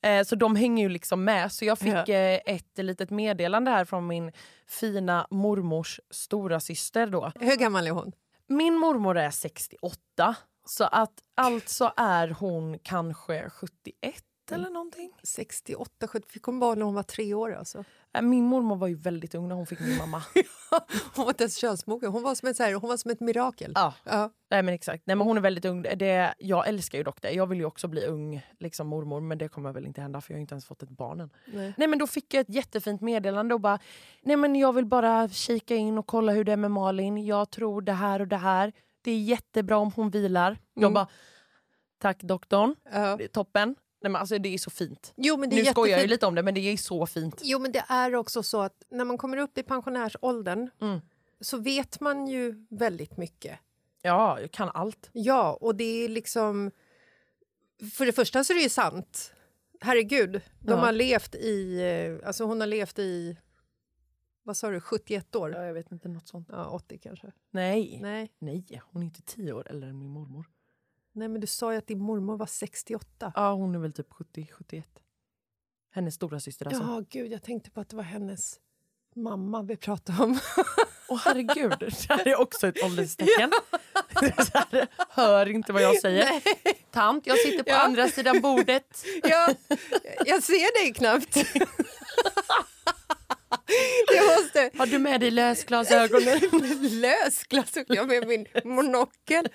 Eh, så de hänger ju liksom med. Så jag fick eh, ett litet meddelande här från min fina mormors stora syster då. Hur gammal är hon? Min mormor är 68. Så att alltså är hon kanske 71 eller någonting. 68, 70, fick hon barn när hon var tre år alltså. Eh, Min mormor var ju väldigt ung när hon fick min mamma. Hon var inte ens könsmogen, hon var som ett, så här, hon var som ett mirakel. Ja. Ja. Nej men exakt. Nej men hon är väldigt ung. Det, jag älskar ju dock det. Jag vill ju också bli ung liksom mormor men det kommer väl inte hända för jag har inte ens fått ett barn än. Nej. Nej men då fick jag ett jättefint meddelande och bara Nej men jag vill bara kika in och kolla hur det är med Malin. Jag tror det här och det här. Det är jättebra om hon vilar. Jag Mm. bara Tack doktorn. Det är toppen. Nej men alltså det är så fint. Jo, men det är Nu skojar jag jättefint. lite om det men det är så fint. Jo, men det är också så att när man kommer upp i pensionärsåldern Mm. så vet man ju väldigt mycket. Ja, jag kan allt. Ja, och det är liksom... För det första så är det ju sant. Herregud, de Ja. har levt i... eh, Alltså hon har levt i... Vad sa du? 71 år? Ja, jag vet inte, något sånt. Ja, 80 kanske. Nej. Nej. Nej, hon är inte tio år äldre än min mormor. Nej, men du sa ju att din mormor var 68. Ja, hon är väl typ 70-71. Hennes stora syster alltså. Ja, gud, jag tänkte på att det var hennes mamma vi pratade om. Åh herregud, det här är också ett ålderstecken. Här, Hör inte vad jag säger. Tant, jag sitter på Ja. andra sidan bordet. ja, jag ser dig knappt. jag måste... Har du med dig lösglasögonen? Lösglasögon med min monokel.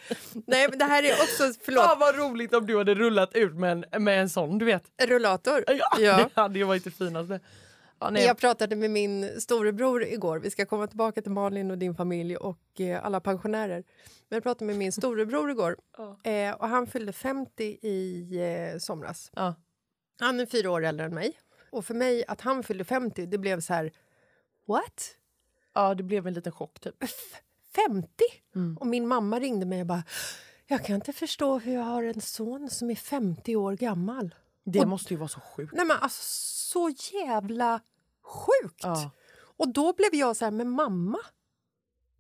Nej, men det här är också... Förlåt. Fan vad roligt om du hade rullat ut med en, med en sån, du vet. Rullator. Ja, Ja. Det hade ju varit det finaste. Ja. Jag pratade med min storebror igår. Vi ska komma tillbaka till Malin och din familj och eh, alla pensionärer. Men jag pratade med min storebror igår eh, och han fyllde 50 i eh, somras. Ja. Han är fyra år äldre än mig. Och för mig, att han fyllde 50, det blev så här... What? ja, det blev en liten chock typ. 50? Och min mamma ringde mig och bara... Jag kan inte förstå hur jag har en son som är 50 år gammal. Det Och- måste ju vara så sjukt. Nej men alltså så jävla sjukt! Ja. Och då blev jag så här, men mamma,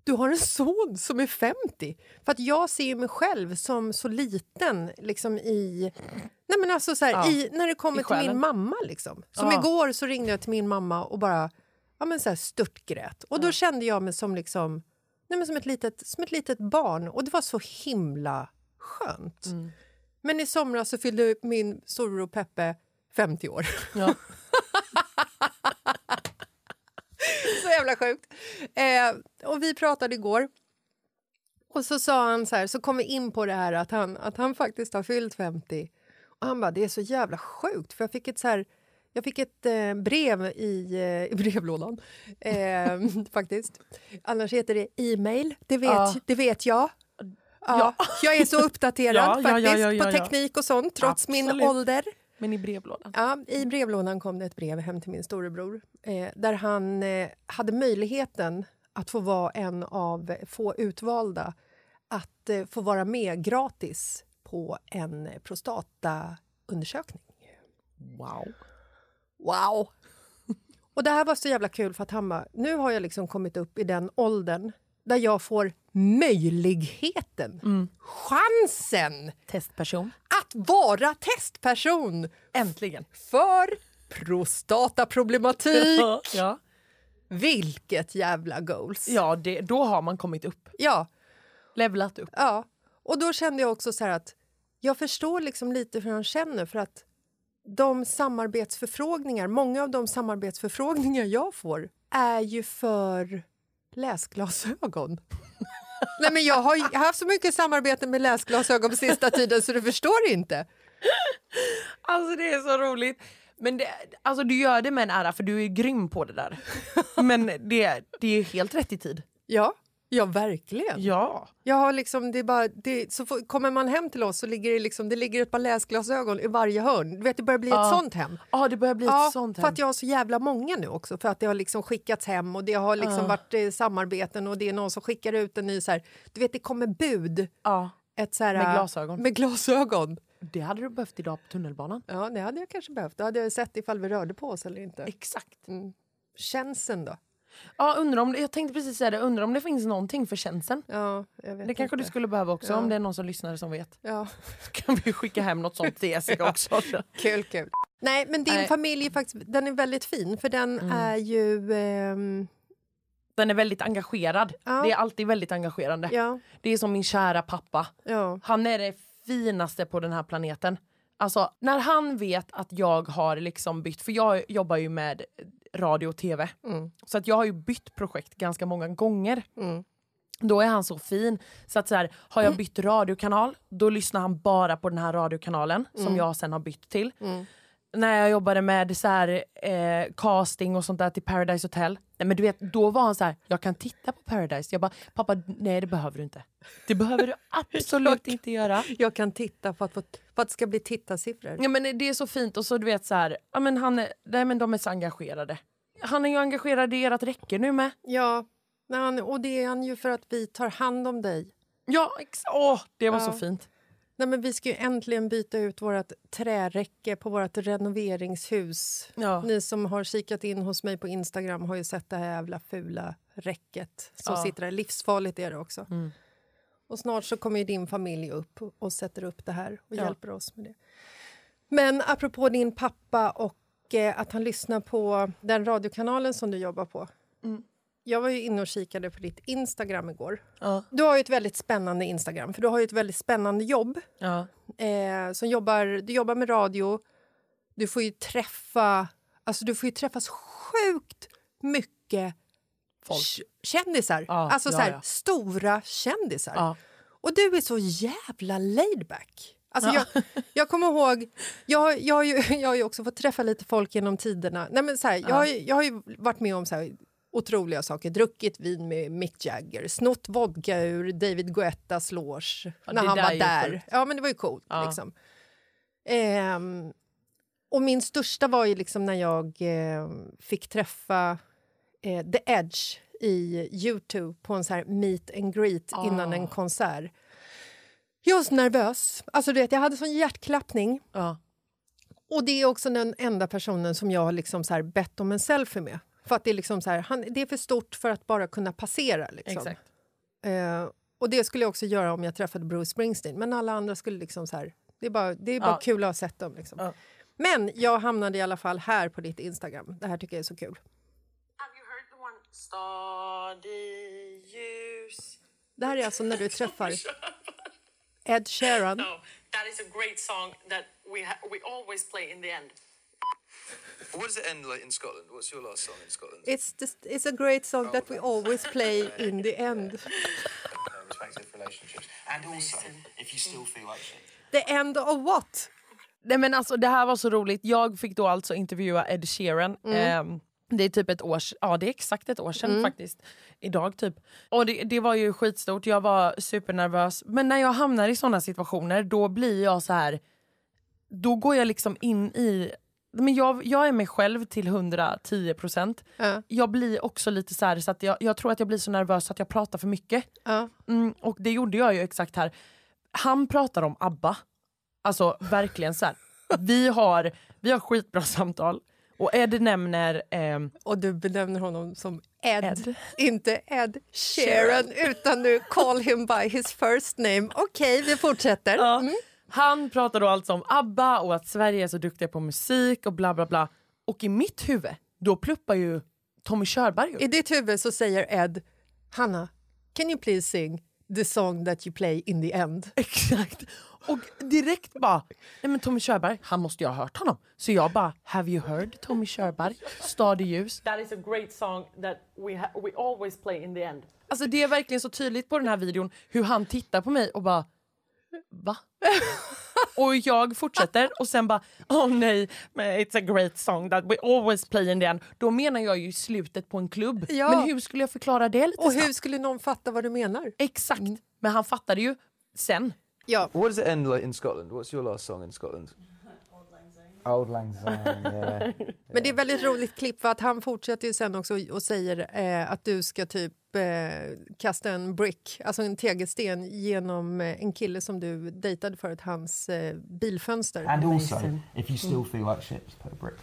du har en son som är 50. För att jag ser mig själv som så liten liksom i... Nej men alltså så här, Ja. i, när det kommer till min mamma liksom. Som Ja. igår så ringde jag till min mamma och bara ja, men så här, störtgrät. Och då kände jag mig som liksom... Nej, men som, ett litet, som ett litet barn. Och det var så himla skönt. Mm. Men i somras så fyllde min storebror Peppe 50 år. Ja. så jävla sjukt. Eh, och vi pratade igår. Och så sa han så här, så kom vi in på det här att han, att han faktiskt har fyllt 50. Och han bara, det är så jävla sjukt för jag fick ett så här jag fick ett eh, brev i, eh, i brevlådan, eh, faktiskt. Annars heter det e-mail, det vet, Ja. det vet jag. Ja, Jag är så uppdaterad Ja, ja, faktiskt ja, ja, ja, på ja. teknik och sånt trots min Absolut. ålder. Men i brevlådan. Ja, I brevlådan kom det ett brev hem till min storebror eh, där han eh, hade möjligheten att få vara en av få utvalda att eh, få vara med gratis på en prostataundersökning. Wow. Wow! Och det här var så jävla kul för att han bara, nu har jag liksom kommit upp i den åldern där jag får möjligheten, chansen Testperson. att vara testperson Äntligen. för prostataproblematik. ja. Vilket jävla goals! Ja, det, då har man kommit upp. Ja, Levlat upp. ja. Och då kände jag också så att jag förstår liksom lite hur han känner för att de samarbetsförfrågningar, många av de samarbetsförfrågningar jag får är ju för läsglasögon. Nej, men jag har haft så mycket samarbete med läsglasögon på sista tiden så du förstår inte. Alltså det är så roligt. Men det, alltså du gör det med en ära för du är grym på det där. Men det, det är helt rätt i tid. Ja, ja verkligen. Ja. Jag har liksom, det är bara, det, så får, kommer man hem till oss så ligger det, liksom, det ligger ett par läsglasögon i varje hörn. Du vet, det börjar bli Ja. ett sånt hem. Ja, det börjar bli Ja, ett sånt för hem. att jag har så jävla många nu också. För att det har liksom skickats hem och det har liksom Ja. varit eh, samarbeten och det är någon som skickar ut en ny så här, du vet det kommer bud. Ja, Ett så här, Med glasögon. Med glasögon. det hade du behövt idag på tunnelbanan. Ja, det hade jag kanske behövt. Då hade jag sett ifall vi rörde på oss eller inte. Exakt. Mm. Känseln då? Ja, undrar om, jag tänkte precis säga det, undrar om det finns någonting för känslan. Ja, jag vet Det kanske inte. du skulle behöva också Ja. om det är någon som lyssnar som vet. Ja, Så kan vi skicka hem något sånt till Jessica också. kul, kul. Nej, men din Nej. familj är faktiskt, den är väldigt fin för den Mm. är ju... ehm, Den är väldigt engagerad. Ja. Det är alltid väldigt engagerande. ja, Det är som min kära pappa. ja. Han är det finaste på den här planeten. Alltså när han vet att jag har liksom bytt, för jag jobbar ju med radio och tv. Mm. Så att jag har ju bytt projekt ganska många gånger. Mm. Då är han så fin. Så att så här, har jag bytt radiokanal, då lyssnar han bara på den här radiokanalen som jag sen har bytt till. När jag jobbade med så här, eh, casting och sånt där till Paradise Hotel, nej, men du vet, då var han så här, jag kan titta på Paradise. Jag bara, pappa nej det behöver du inte. Det behöver du absolut inte göra. Jag kan titta för att, få, för att det ska bli tittarsiffror. Ja, men det är så fint och så du vet så här, ja, men han är, nej, men de är så engagerade. Han är ju engagerad i ert räcke nu med. Ja, och det är han ju för att vi tar hand om dig. Ja, ex- åh, det var Ja. så fint. Nej, men vi ska ju äntligen byta ut vårt träräcke på vårt renoveringshus. Ja. Ni som har kikat in hos mig på Instagram har ju sett det här jävla fula räcket som Ja. sitter där. Livsfarligt är det också. Mm. Och snart så kommer din familj upp och sätter upp det här och Ja. hjälper oss med det. Men apropå din pappa och eh, att han lyssnar på den radiokanalen som du jobbar på. Mm. Jag var ju inne och kikade på ditt Instagram igår. Ja. Du har ju ett väldigt spännande Instagram, för du har ju ett väldigt spännande jobb. Ja. Eh, som jobbar, du jobbar med radio. Du får ju träffa... Alltså du får ju träffas sjukt mycket Folk. kändisar. Ja, alltså ja, så här, ja. stora kändisar. Ja. Och du är så jävla laid back. Alltså Ja. jag, jag kommer ihåg... Jag, jag, har ju, jag har ju också fått träffa lite folk genom tiderna. Nej, men så här, jag, har, ju- jag har ju varit med om så här, otroliga saker. Druckit vin med Mick Jagger, snott vodka ur David Guettas loge Ja, när han var där. sjukt. Ja, men det var ju coolt. Ja. Liksom. Ehm, och min största var ju liksom när jag eh, fick träffa eh, The Edge i Youtube på en så här meet and greet Ah. innan en konsert. Jag var så nervös. Alltså, du vet, jag hade sån hjärtklappning. Ja. Och det är också den enda personen som jag har liksom så här bett om en selfie med. För att det är, liksom så här, han, det är för stort för att bara kunna passera. Liksom. Exakt. Eh, och det skulle jag också göra om jag träffade Bruce Springsteen. Men alla andra skulle liksom så här... Det är bara, det är bara Ja. kul att ha sett dem. Liksom. Ja. Men jag hamnade i alla fall här på ditt Instagram. Det här tycker jag är så kul. Have you heard the one Study use? Det här är alltså när du träffar Ed Sheeran. No, that is a great song that we ha- we always play in the end. What does it end like in Scotland? What's your last song in Scotland? It's, just, it's a great song that we always play in the end. respective relationships. And also, if you still feel like shit. The end of what? Nej men alltså det här var så roligt. Jag fick då alltså intervjua Ed Sheeran. Mm. Ehm, Det är typ ett år ja det är exakt ett år sedan Mm. faktiskt. Idag typ. Och det, det var ju skitstort, jag var supernervös. Men när jag hamnar i såna situationer då blir jag så här. Då går jag liksom in i, men jag, jag är mig själv till 110 procent. Ja. Jag blir också lite så här så att jag, jag tror att jag blir så nervös att jag pratar för mycket. Ja. Mm, och det gjorde jag ju exakt här. Han pratar om ABBA. Alltså verkligen så här. Vi har, vi har skitbra samtal. Och Ed nämner... ehm, Och du benämner honom som Ed, Ed. inte Ed Sheeran, utan du call him by his first name. Okej, vi fortsätter. Mm. Han pratar då alltså om ABBA och att Sverige är så duktiga på musik och bla bla bla. Och i mitt huvud, då pluppar ju Tommy Körberg upp. I ditt huvud så säger Ed, Hanna, can you please sing the song that you play in the end? Exakt. Och direkt bara, nej men Tommy Körberg, han måste ju ha hört honom. Så jag bara, have you heard Tommy Körberg? Stad i ljus. That is a great song that we ha- we always play in the end. Alltså det är verkligen så tydligt på den här videon hur han tittar på mig och bara va? och jag fortsätter och sen bara oh nej, it's a great song that we always play in the end. Då menar jag ju slutet på en klubb. Ja. Men hur skulle jag förklara det lite Och hur snabbt? skulle någon fatta vad du menar? Exakt, men han fattade ju sen. Ja. What does it end like in Scotland? What's your last song in Scotland? Lang Syne, yeah. Men det är väldigt roligt klipp för att han fortsätter ju sen också och säger eh, att du ska typ eh, kasta en brick, alltså en tegelsten genom eh, en kille som du dejtade förut, hans eh, bilfönster. And also, if you still feel like shit, just put a brick.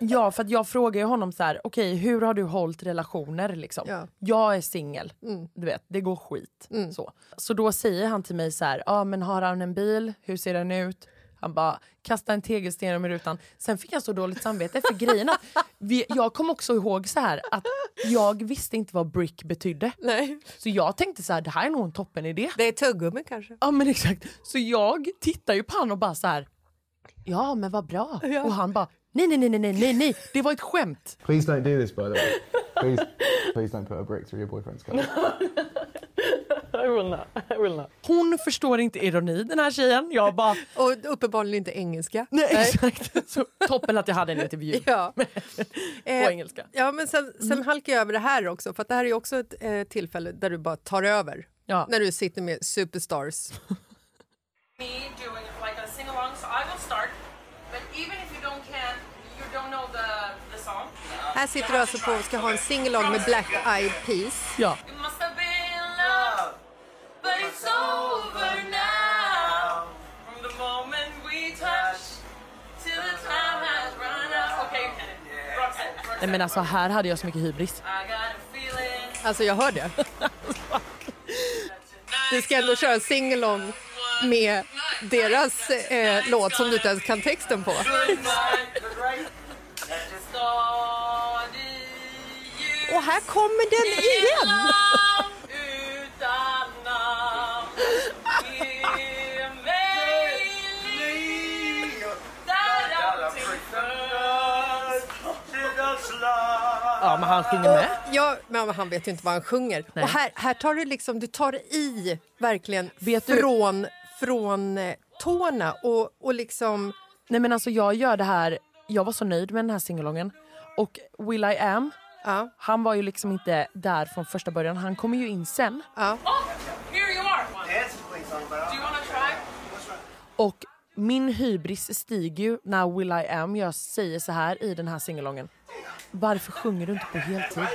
Ja, för jag frågar ju honom så här, okej hur har du hållit relationer liksom? Ja. Jag är singel, Mm. du vet, det går skit. Mm. Så. så då säger han till mig så här, ja men har han en bil, hur ser den ut? Han bara, kasta en tegelsten genom rutan. Sen fick jag så dåligt samvete för grejen att vi, jag kom också ihåg så här att jag visste inte vad brick betydde. Nej. Så jag tänkte så här, det här är nog en toppen idé. Det är tuggummi kanske. Ja men exakt. Så jag tittar ju på honom och bara så här, ja men vad bra. Ja. Och han bara, nej nej nej nej nej nej, det var ett skämt. Please don't do this, by the way. Please, please don't put a brick through your boyfriend's car. I will not. I will not. Hon förstår inte ironi den här tjejen. Jag bara, Och uppenbarligen inte engelska. nej, exakt. Så, toppen att jag hade en intervju Ja. på Eh, engelska. Ja, men sen, sen Mm. halkar jag över det här också, för att det här är också ett eh, tillfälle där du bara tar över. Ja. När du sitter med superstars. Me doing like a sing along, so I will start. But even if you don't can, you don't know the the song. Här sitter du alltså på och ska ha en singalong med Black Eyed Peas. Ja. Nej men alltså här hade jag så mycket hybris. Alltså jag hör det. Du ska ändå köra singalong med deras eh, låt som du inte ens kan texten på. Och här kommer den igen! Ja men han sjunger med. Ja, men han vet ju inte vad han sjunger. Nej. Och här, här tar du liksom, du tar i verkligen Vet du- från, från eh, tårna och, och liksom... Nej men alltså jag gör det här, jag var så nöjd med den här singalongen. Och Will I Am, Ja, han var ju liksom inte där från första början. Han kommer ju in sen. ja. Oh, here you are. Do you want to try? Och min hybris stiger ju när Will I Am jag säger så här i den här singalongen. Varför sjunger du inte på heltid?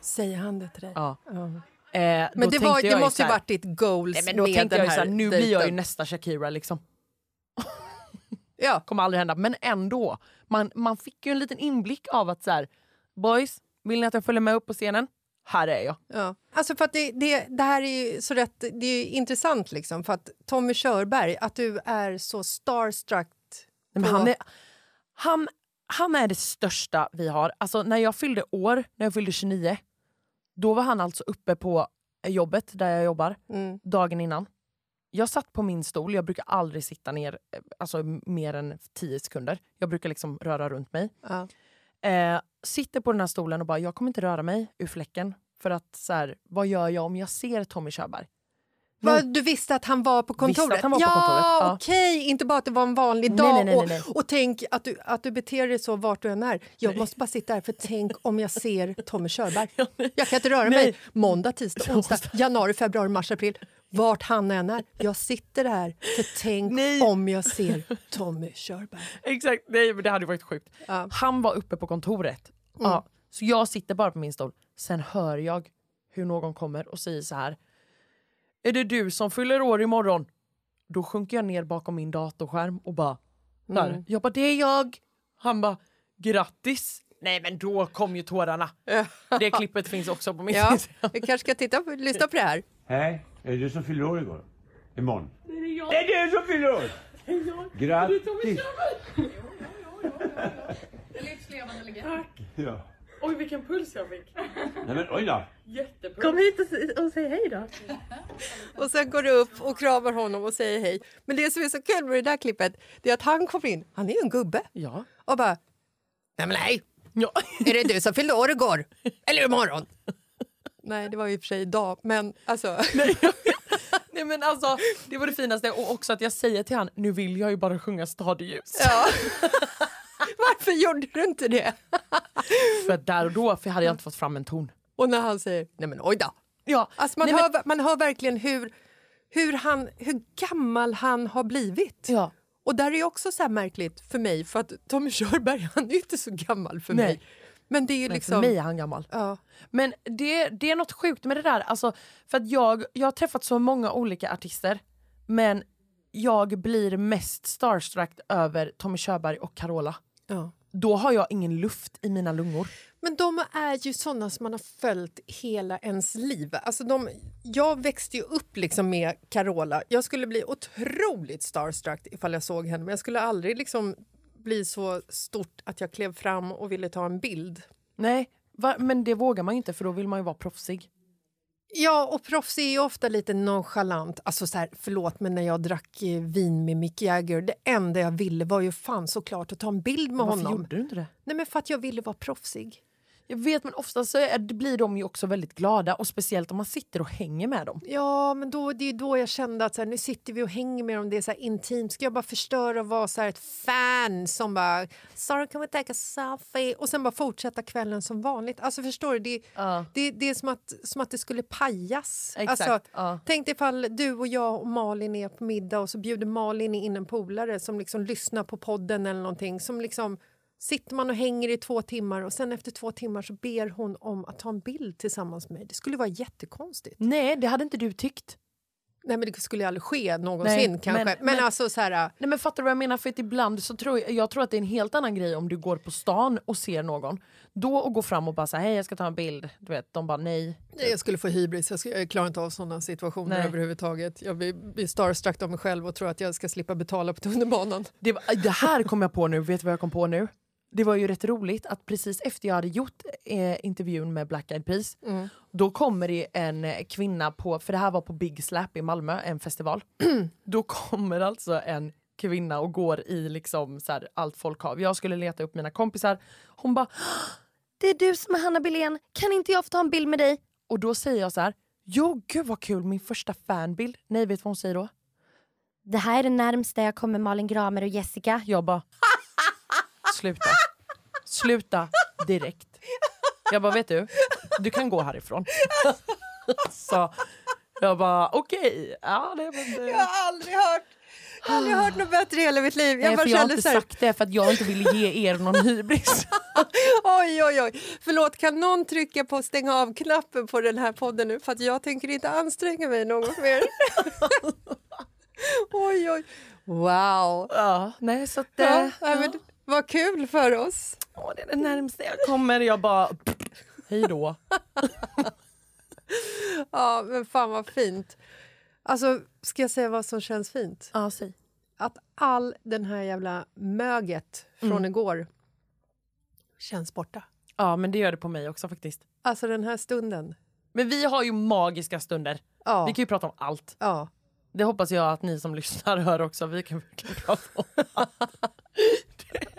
Säger han det till dig? Ja. Ja. Eh, Men det, var, det måste ju varit ditt goals Nej, men då med tänkte den jag ju så här här, nu blir jag ju nästa Shakira liksom. Ja. Kommer aldrig hända. Men ändå, man, man fick ju en liten inblick av att så här, boys, vill ni att jag följer med upp på scenen? Här är jag. Ja. Alltså för att det, det, det här är ju så rätt, det är intressant liksom för att Tommy Körberg, att du är så starstruck. Nej, på- han, är, han, han är det största vi har. Alltså, när jag fyllde år, när jag fyllde 29, då var han alltså uppe på jobbet där jag jobbar Mm. dagen innan. Jag satt på min stol, jag brukar aldrig sitta ner eh, alltså, mer än 10 sekunder. Jag brukar liksom röra runt mig. Ja. Eh, sitter på den här stolen och bara, jag kommer inte röra mig ur fläcken. För att så här, vad gör jag om jag ser Tommy Körberg? Vad, du visste att han var på kontoret? Var på ja, kontoret, ja. okej. Inte bara att det var en vanlig Nej, dag. nej, nej. Och, och tänk att du, att du beter dig så vart du än är. Jag måste bara sitta här för tänk om jag ser Tommy Körberg. Jag kan inte röra mig. Måndag, tisdag, onsdag, januari, februari, mars, april. Vart han än är. Jag sitter här för tänk om jag ser Tommy Körberg. Exakt, nej men det hade varit sjukt. Han var uppe på kontoret. Mm. Ja, så jag sitter bara på min stol. Sen hör jag hur någon kommer och säger så här. Är det du som fyller år imorgon? Då sjunker jag ner bakom min datorskärm och bara... Där. Mm. Jag bara, det är jag. Han bara, grattis. Nej men då kom ju tårarna. Det klippet finns också på min Ja, vi kanske ska titta på, lyssna på det här. Hej, är det du som fyller år igår? Imorgon? Det är jag. Det är du som fyller år! Grattis! Tack. Ja. Oj vilken puls jag fick. Nej men oj då! Jättepuls. Kom hit och, och säg hej då. Och sen går du upp och kramar honom och säger hej. Men det som är så kul med det där klippet det är att han kommer in, han är ju en gubbe, Ja. och bara Nej men nej, Ja. är det du som fyllde år igår? Eller imorgon? Nej, det var ju i och för sig idag, men alltså... Nej men alltså det var det finaste och också att jag säger till han nu vill jag ju bara sjunga Stadljus. Ja. Varför gjorde du inte det? För där och då för hade jag inte fått fram en ton. Och när han säger nej men oj då. Ja, Alltså man, nej, hör, man hör verkligen hur, hur, han, hur gammal han har blivit. Ja. Och där är också så märkligt för mig, för att Tommy Körberg han är inte så gammal för Nej. mig. Men det är liksom... För mig är han gammal. Ja. Men det, det är något sjukt med det där. Alltså, för att jag, jag har träffat så många olika artister men jag blir mest starstruck över Tommy Körberg och Carola. Ja. Då har jag ingen luft i mina lungor. Men de är ju såna som man har följt hela ens liv. Alltså de, jag växte ju upp liksom med Carola. Jag skulle bli otroligt starstruck ifall jag såg henne men jag skulle aldrig liksom bli så stort att jag klev fram och ville ta en bild. Nej, va? men det vågar man ju inte för då vill man ju vara proffsig. Ja, och proffs är ju ofta lite nonchalant. Alltså så här, förlåt, men när jag drack eh, vin med Mick Jagger, det enda jag ville var ju fan såklart att ta en bild med Varför honom. gjorde du inte det? Nej, men för att jag ville vara proffsig. Jag vet men ofta så är, blir de ju också väldigt glada och speciellt om man sitter och hänger med dem. Ja, men då, det är då jag kände att så här, nu sitter vi och hänger med dem, det är så intimt. Ska jag bara förstöra och vara så ett fan som bara “Sorry, can we take a selfie?” och sen bara fortsätta kvällen som vanligt. Alltså förstår du? Det, det, det är som att, som att det skulle pajas. Exakt, Alltså, ja. Tänk dig ifall du och jag och Malin är på middag och så bjuder Malin in en polare som liksom lyssnar på podden eller någonting. Som liksom, sitter man och hänger i två timmar och sen efter två timmar så ber hon om att ta en bild tillsammans med mig. Det skulle vara jättekonstigt. Nej, det hade inte du tyckt. Nej, men det skulle ju aldrig ske någonsin Nej, kanske. Men, men- men- alltså så här... Nej men fattar du vad jag menar? För att ibland så tror jag, jag tror att det är en helt annan grej om du går på stan och ser någon. Då och går fram och bara säger hej jag ska ta en bild. Du vet, de bara nej. Nej, Jag skulle få hybris, jag, skulle, jag klarar inte av sådana situationer Nej. överhuvudtaget. Jag blir, blir starstruck av mig själv och tror att jag ska slippa betala på tunnelbanan. Det, det här kom jag på nu, vet du vad jag kom på nu? Det var ju rätt roligt att precis efter jag hade gjort eh, intervjun med Black Eyed Peas Mm. då kommer det en eh, kvinna på, för det här var på Big Slap i Malmö, en festival. då kommer alltså en kvinna och går i liksom så här, allt folk har. Jag skulle leta upp mina kompisar. Hon bara Det är du som är Hanna Billén. Kan inte jag få ta en bild med dig? Och då säger jag så här, jo gud vad kul, min första fanbild. Nej, vet du vad hon säger då? Det här är det närmsta jag kommer Malin Gramer och Jessica. Jag bara, sluta. Sluta direkt. Jag bara, vet du, du kan gå härifrån. Så jag bara, okej. Ja, det, men det. Jag har aldrig hört, aldrig hört något bättre i hela mitt liv. Jag Nej, för jag har inte här, sagt det för att jag inte ville ge er någon hybris. oj, oj, oj. Förlåt, kan någon trycka på stänga av-knappen på den här podden nu? För att jag tänker inte anstränga mig något mer. oj, oj. Wow. Ja, nej, så att, Ja, eh, nej, men, vad kul för oss. Åh, det är det närmaste jag kommer. Jag bara, hej då. Ja, men fan vad fint. Alltså, ska jag säga vad som känns fint? Ja, säg. Att all den här jävla möget från Mm. igår känns borta. Ja, men det gör det på mig också faktiskt. Alltså den här stunden. Men vi har ju magiska stunder. Ja. Vi kan ju prata om allt. Ja. Det hoppas jag att ni som lyssnar hör också. Vi kan verkligen prata om allt.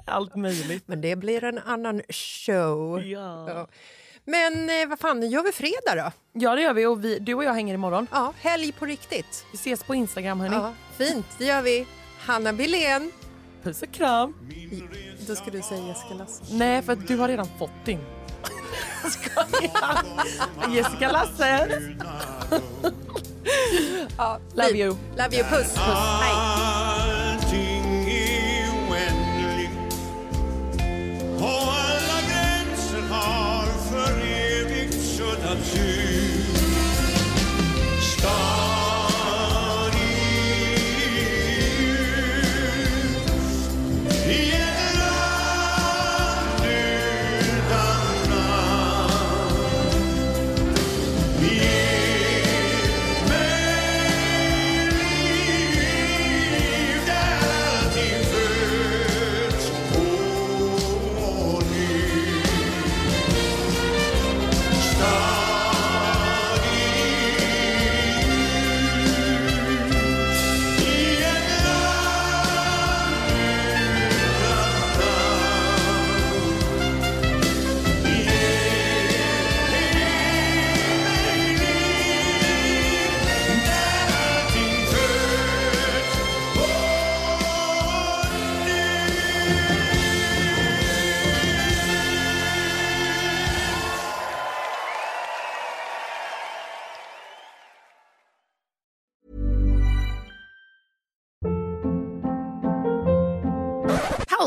Allt möjligt. Men det blir en annan show. Ja. Men eh, vad fan, gör vi fredag då? Ja det gör vi och vi, du och jag hänger imorgon. Ja, helg på riktigt. Vi ses på Instagram hörni. Ja, fint, det gör vi. Hanna Billén. Puss och kram. Då ska du säga Jessica Lasse. Nej för att du har redan fått din. Skojar. Jessica Lasse. ja, Love you. Love you, puss. puss. Hej. Och alla gränser har för evigt suddats ut.